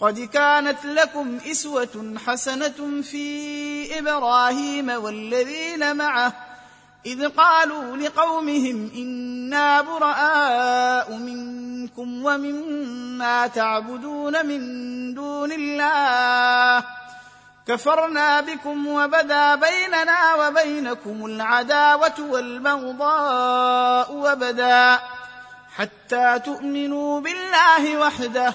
قد كانت لكم إسوة حسنة في إبراهيم والذين معه إذ قالوا لقومهم إنا براء منكم ومما تعبدون من دون الله كفرنا بكم وبدا بيننا وبينكم العداوة والبغضاء وبدا حتى تؤمنوا بالله وحده.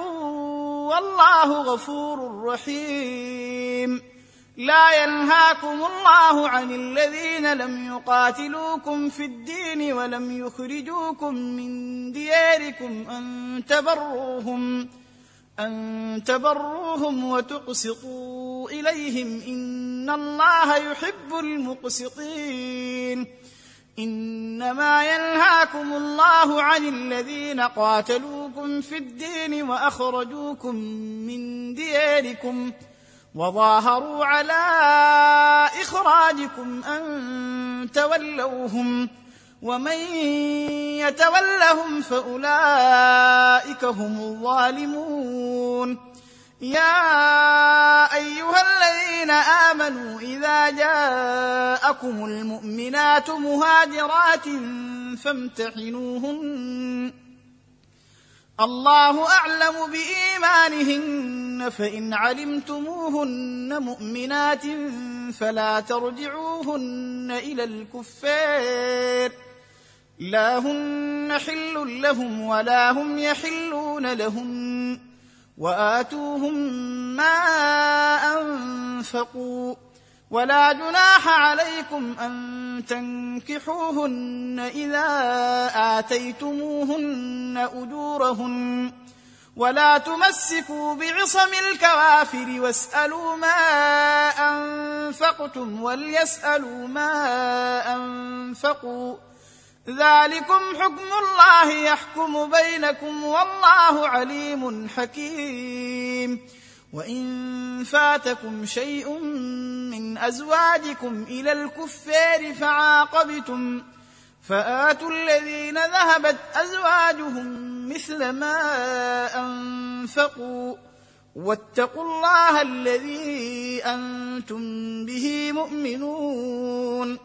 والله غفور رحيم. لا ينهاكم الله عن الذين لم يقاتلوكم في الدين ولم يخرجوكم من دياركم أن تبروهم أن تبروهم وتقسطوا إليهم. إن الله يحب المقسطين. إنما ينهاكم الله عن الذين قاتلوكم في الدين وأخرجوكم من دياركم وظاهروا على إخراجكم أن تولوهم ومن يتولهم فأولئك هم الظالمون. يا أيها الذين آمنوا إذا جاءكم المؤمنات مهاجرات فامتحنوهن الله أعلم بإيمانهن فإن علمتموهن مؤمنات فلا ترجعوهن إلى الكفار. لا هن حل لهم ولا هم يحلون لهن وآتوهم ما أنفقوا. ولا جناح عليكم أن تنكحوهن إذا آتيتموهن أجورهن ولا تمسكوا بعصم الكوافر واسألوا ما أنفقتم وليسألوا ما أنفقوا ذلكم حكم الله يحكم بينكم والله عليم حكيم وإن فاتكم شيء من أزواجكم إلى الكفار فعاقبتم فآتوا الذين ذهبت أزواجهم مثل ما أنفقوا واتقوا الله الذي كنتم به مؤمنون.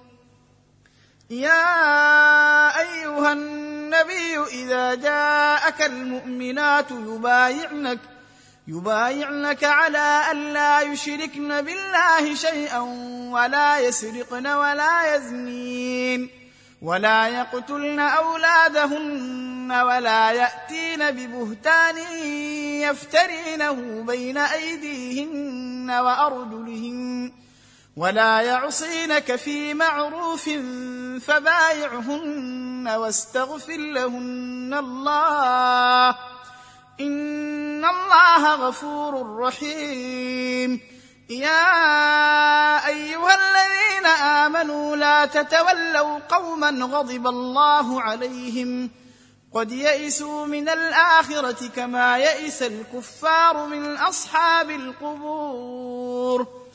يا أيها النبي إذا جاءك المؤمنات يبايعنك يبايعنك على أن لا يشركن بالله شيئا ولا يسرقن ولا يزنين ولا يقتلن أولادهن ولا يأتين ببهتان يفترينه بين أيديهن وأرجلهن ولا يعصينك في معروف فبايعهن واستغفر لهن الله إن الله غفور رحيم. يا أيها الذين آمنوا لا تتولوا قوما غضب الله عليهم. قد يئسوا من الآخرة كما يئس الكفار من أصحاب القبور.